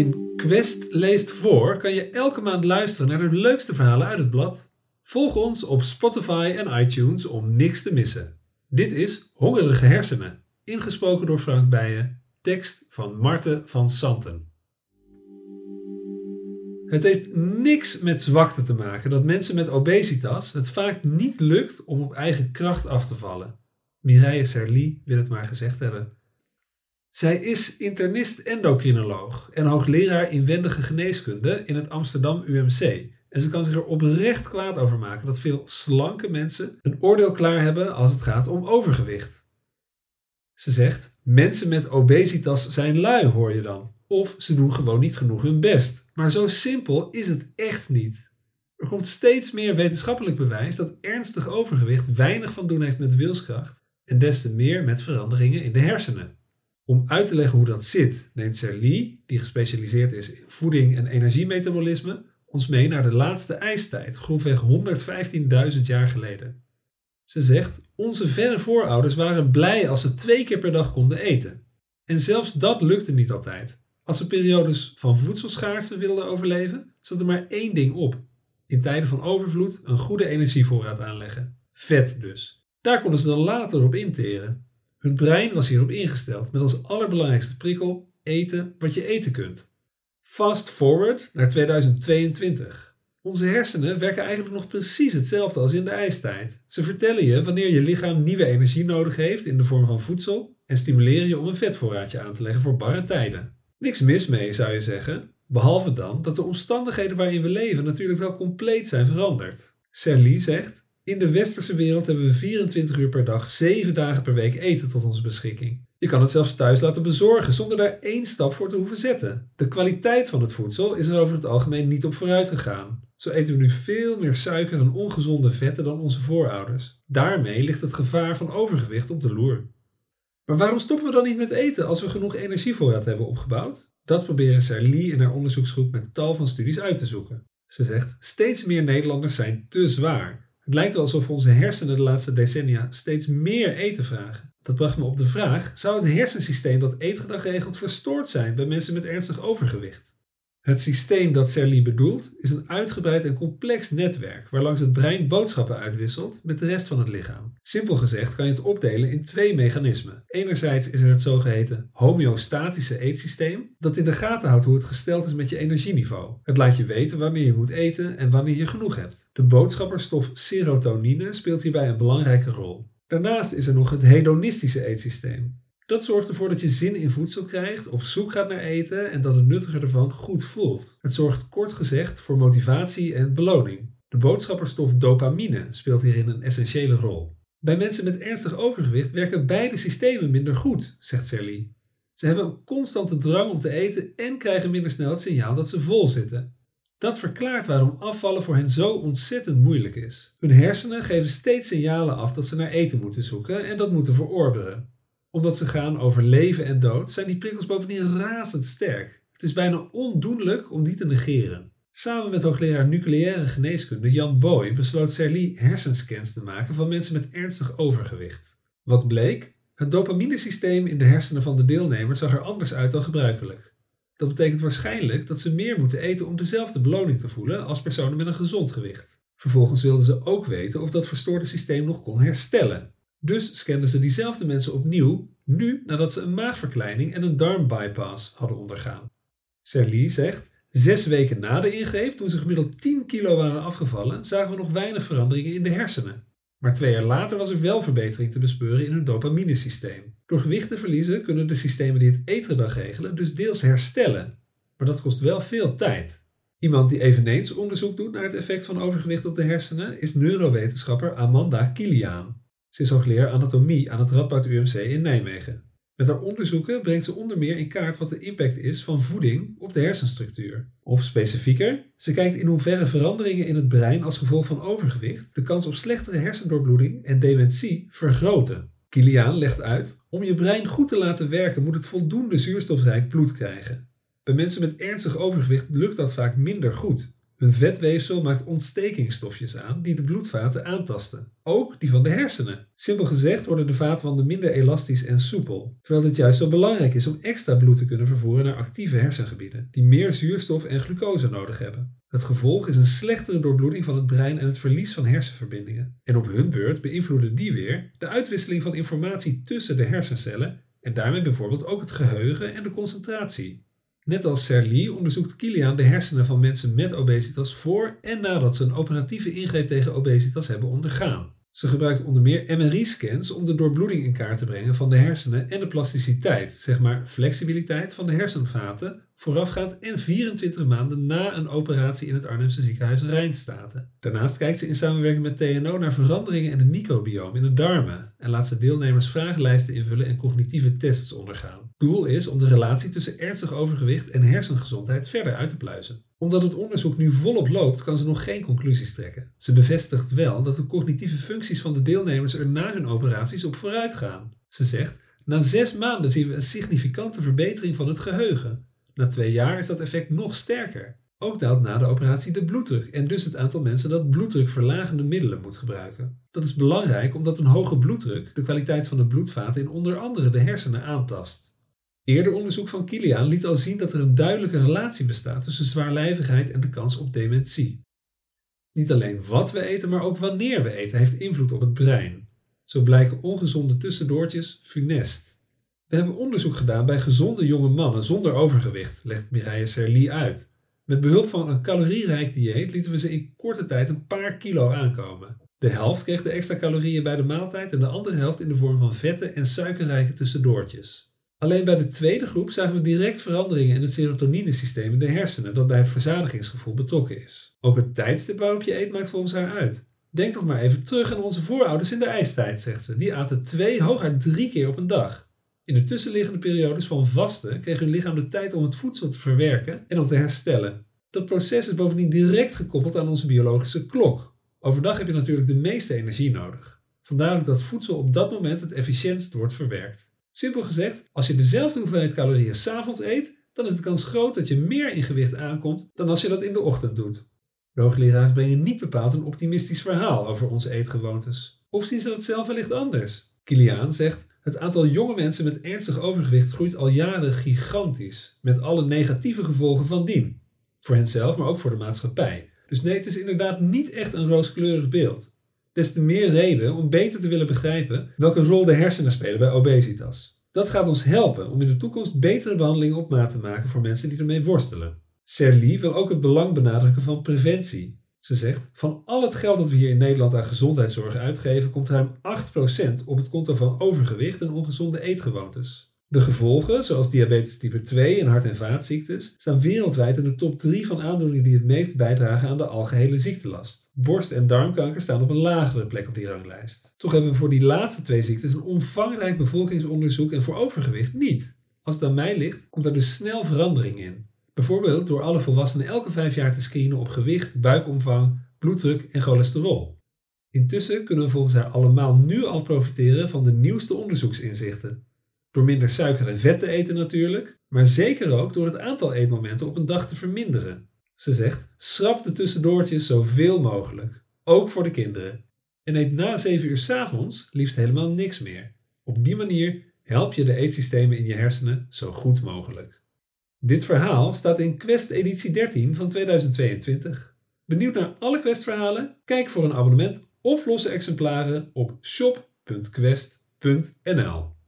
In Quest leest voor kan je elke maand luisteren naar de leukste verhalen uit het blad. Volg ons op Spotify en iTunes om niks te missen. Dit is Hongerige Hersenen, ingesproken door Frank Bijen, tekst van Marten van Santen. Het heeft niks met zwakte te maken dat mensen met obesitas het vaak niet lukt om op eigen kracht af te vallen. Mireille Serly wil het maar gezegd hebben. Zij is internist-endocrinoloog en hoogleraar inwendige geneeskunde in het Amsterdam UMC. En ze kan zich er oprecht kwaad over maken dat veel slanke mensen een oordeel klaar hebben als het gaat om overgewicht. Ze zegt: Mensen met obesitas zijn lui, hoor je dan. Of ze doen gewoon niet genoeg hun best. Maar zo simpel is het echt niet. Er komt steeds meer wetenschappelijk bewijs dat ernstig overgewicht weinig van doen heeft met wilskracht en des te meer met veranderingen in de hersenen. Om uit te leggen hoe dat zit, neemt Serlie, die gespecialiseerd is in voeding en energiemetabolisme, ons mee naar de laatste ijstijd, grofweg 115.000 jaar geleden. Ze zegt: Onze verre voorouders waren blij als ze twee keer per dag konden eten. En zelfs dat lukte niet altijd. Als ze periodes van voedselschaarste wilden overleven, zat er maar één ding op: in tijden van overvloed een goede energievoorraad aanleggen. Vet dus. Daar konden ze dan later op interen. Hun brein was hierop ingesteld met als allerbelangrijkste prikkel eten wat je eten kunt. Fast forward naar 2022. Onze hersenen werken eigenlijk nog precies hetzelfde als in de ijstijd. Ze vertellen je wanneer je lichaam nieuwe energie nodig heeft in de vorm van voedsel en stimuleren je om een vetvoorraadje aan te leggen voor barre tijden. Niks mis mee zou je zeggen, behalve dan dat de omstandigheden waarin we leven natuurlijk wel compleet zijn veranderd. Serlie zegt: in de westerse wereld hebben we 24 uur per dag, 7 dagen per week eten tot onze beschikking. Je kan het zelfs thuis laten bezorgen zonder daar één stap voor te hoeven zetten. De kwaliteit van het voedsel is er over het algemeen niet op vooruit gegaan. Zo eten we nu veel meer suiker en ongezonde vetten dan onze voorouders. Daarmee ligt het gevaar van overgewicht op de loer. Maar waarom stoppen we dan niet met eten als we genoeg energievoorraad hebben opgebouwd? Dat proberen Sarlie en haar onderzoeksgroep met tal van studies uit te zoeken. Ze zegt: steeds meer Nederlanders zijn te zwaar. Het lijkt wel alsof onze hersenen de laatste decennia steeds meer eten vragen. Dat bracht me op de vraag: zou het hersensysteem dat eetgedrag regelt verstoord zijn bij mensen met ernstig overgewicht? Het systeem dat Serli bedoelt is een uitgebreid en complex netwerk waarlangs het brein boodschappen uitwisselt met de rest van het lichaam. Simpel gezegd kan je het opdelen in twee mechanismen. Enerzijds is er het zogeheten homeostatische eetsysteem, dat in de gaten houdt hoe het gesteld is met je energieniveau. Het laat je weten wanneer je moet eten en wanneer je genoeg hebt. De boodschapperstof serotonine speelt hierbij een belangrijke rol. Daarnaast is er nog het hedonistische eetsysteem. Dat zorgt ervoor dat je zin in voedsel krijgt, op zoek gaat naar eten en dat het nuttige ervan goed voelt. Het zorgt kort gezegd voor motivatie en beloning. De boodschapperstof dopamine speelt hierin een essentiële rol. Bij mensen met ernstig overgewicht werken beide systemen minder goed, zegt Sally. Ze hebben een constante drang om te eten en krijgen minder snel het signaal dat ze vol zitten. Dat verklaart waarom afvallen voor hen zo ontzettend moeilijk is. Hun hersenen geven steeds signalen af dat ze naar eten moeten zoeken en dat moeten verorberen omdat ze gaan over leven en dood, zijn die prikkels bovendien razendsterk. Het is bijna ondoenlijk om die te negeren. Samen met hoogleraar nucleaire geneeskunde Jan Boy besloot Serlie hersenscans te maken van mensen met ernstig overgewicht. Wat bleek? Het dopaminesysteem in de hersenen van de deelnemers zag er anders uit dan gebruikelijk. Dat betekent waarschijnlijk dat ze meer moeten eten om dezelfde beloning te voelen als personen met een gezond gewicht. Vervolgens wilden ze ook weten of dat verstoorde systeem nog kon herstellen. Dus scanden ze diezelfde mensen opnieuw, nu nadat ze een maagverkleining en een darmbypass hadden ondergaan. Serlie zegt: Zes weken na de ingreep, toen ze gemiddeld 10 kilo waren afgevallen, zagen we nog weinig veranderingen in de hersenen. Maar twee jaar later was er wel verbetering te bespeuren in hun dopaminesysteem. Door gewicht te verliezen kunnen de systemen die het eetgedrag regelen dus deels herstellen. Maar dat kost wel veel tijd. Iemand die eveneens onderzoek doet naar het effect van overgewicht op de hersenen is neurowetenschapper Amanda Kilian. Ze is hoogleraar anatomie aan het Radboud UMC in Nijmegen. Met haar onderzoeken brengt ze onder meer in kaart wat de impact is van voeding op de hersenstructuur. Of specifieker, ze kijkt in hoeverre veranderingen in het brein als gevolg van overgewicht de kans op slechtere hersendoorbloeding en dementie vergroten. Kiliaan legt uit: om je brein goed te laten werken moet het voldoende zuurstofrijk bloed krijgen. Bij mensen met ernstig overgewicht lukt dat vaak minder goed. Hun vetweefsel maakt ontstekingsstofjes aan die de bloedvaten aantasten, ook die van de hersenen. Simpel gezegd worden de vaatwanden minder elastisch en soepel, terwijl dit juist zo belangrijk is om extra bloed te kunnen vervoeren naar actieve hersengebieden, die meer zuurstof en glucose nodig hebben. Het gevolg is een slechtere doorbloeding van het brein en het verlies van hersenverbindingen. En op hun beurt beïnvloeden die weer de uitwisseling van informatie tussen de hersencellen en daarmee bijvoorbeeld ook het geheugen en de concentratie. Net als Serli onderzoekt Kilian de hersenen van mensen met obesitas voor en nadat ze een operatieve ingreep tegen obesitas hebben ondergaan. Ze gebruikt onder meer MRI-scans om de doorbloeding in kaart te brengen van de hersenen en de plasticiteit, zeg maar flexibiliteit van de hersenvaten, voorafgaand en 24 maanden na een operatie in het Arnhemse ziekenhuis Rijnstaten. Daarnaast kijkt ze in samenwerking met TNO naar veranderingen in het microbiome in de darmen en laat ze deelnemers vragenlijsten invullen en cognitieve tests ondergaan. Doel is om de relatie tussen ernstig overgewicht en hersengezondheid verder uit te pluizen. Omdat het onderzoek nu volop loopt, kan ze nog geen conclusies trekken. Ze bevestigt wel dat de cognitieve functies van de deelnemers er na hun operaties op vooruit gaan. Ze zegt: Na zes maanden zien we een significante verbetering van het geheugen. Na twee jaar is dat effect nog sterker. Ook daalt na de operatie de bloeddruk en dus het aantal mensen dat bloeddrukverlagende middelen moet gebruiken. Dat is belangrijk omdat een hoge bloeddruk de kwaliteit van de bloedvaten in onder andere de hersenen aantast. Eerder onderzoek van Kilian liet al zien dat er een duidelijke relatie bestaat tussen zwaarlijvigheid en de kans op dementie. Niet alleen wat we eten, maar ook wanneer we eten heeft invloed op het brein. Zo blijken ongezonde tussendoortjes funest. We hebben onderzoek gedaan bij gezonde jonge mannen zonder overgewicht, legt Mireille Serli uit. Met behulp van een calorierijk dieet lieten we ze in korte tijd een paar kilo aankomen. De helft kreeg de extra calorieën bij de maaltijd en de andere helft in de vorm van vette en suikerrijke tussendoortjes. Alleen bij de tweede groep zagen we direct veranderingen in het serotoninesysteem in de hersenen dat bij het verzadigingsgevoel betrokken is. Ook het tijdstip waarop je eet maakt volgens haar uit. Denk nog maar even terug aan onze voorouders in de ijstijd, zegt ze. Die aten twee, hooguit drie keer op een dag. In de tussenliggende periodes van vasten kreeg hun lichaam de tijd om het voedsel te verwerken en om te herstellen. Dat proces is bovendien direct gekoppeld aan onze biologische klok. Overdag heb je natuurlijk de meeste energie nodig. Vandaar ook dat voedsel op dat moment het efficiëntst wordt verwerkt. Simpel gezegd, als je dezelfde hoeveelheid calorieën s'avonds eet, dan is de kans groot dat je meer in gewicht aankomt dan als je dat in de ochtend doet. De hoogleraren brengen niet bepaald een optimistisch verhaal over onze eetgewoontes. Of zien ze dat zelf wellicht anders? Kiliaan zegt: Het aantal jonge mensen met ernstig overgewicht groeit al jaren gigantisch, met alle negatieve gevolgen van dien. Voor henzelf, maar ook voor de maatschappij. Dus nee, het is inderdaad niet echt een rooskleurig beeld des te meer reden om beter te willen begrijpen welke rol de hersenen spelen bij obesitas. Dat gaat ons helpen om in de toekomst betere behandelingen op maat te maken voor mensen die ermee worstelen. Serli wil ook het belang benadrukken van preventie. Ze zegt: Van al het geld dat we hier in Nederland aan gezondheidszorg uitgeven, komt ruim 8% op het konto van overgewicht en ongezonde eetgewoontes. De gevolgen, zoals diabetes type 2 en hart- en vaatziektes, staan wereldwijd in de top 3 van aandoeningen die het meest bijdragen aan de algehele ziektelast. Borst- en darmkanker staan op een lagere plek op die ranglijst. Toch hebben we voor die laatste twee ziektes een omvangrijk bevolkingsonderzoek en voor overgewicht niet. Als het aan mij ligt, komt er dus snel verandering in. Bijvoorbeeld door alle volwassenen elke vijf jaar te screenen op gewicht, buikomvang, bloeddruk en cholesterol. Intussen kunnen we volgens haar allemaal nu al profiteren van de nieuwste onderzoeksinzichten. Door minder suiker en vet te eten natuurlijk, maar zeker ook door het aantal eetmomenten op een dag te verminderen. Ze zegt: schrap de tussendoortjes zoveel mogelijk, ook voor de kinderen. En eet na 7 uur 's avonds liefst helemaal niks meer. Op die manier help je de eetsystemen in je hersenen zo goed mogelijk. Dit verhaal staat in Quest editie 13 van 2022. Benieuwd naar alle Quest-verhalen? Kijk voor een abonnement of losse exemplaren op shop.quest.nl.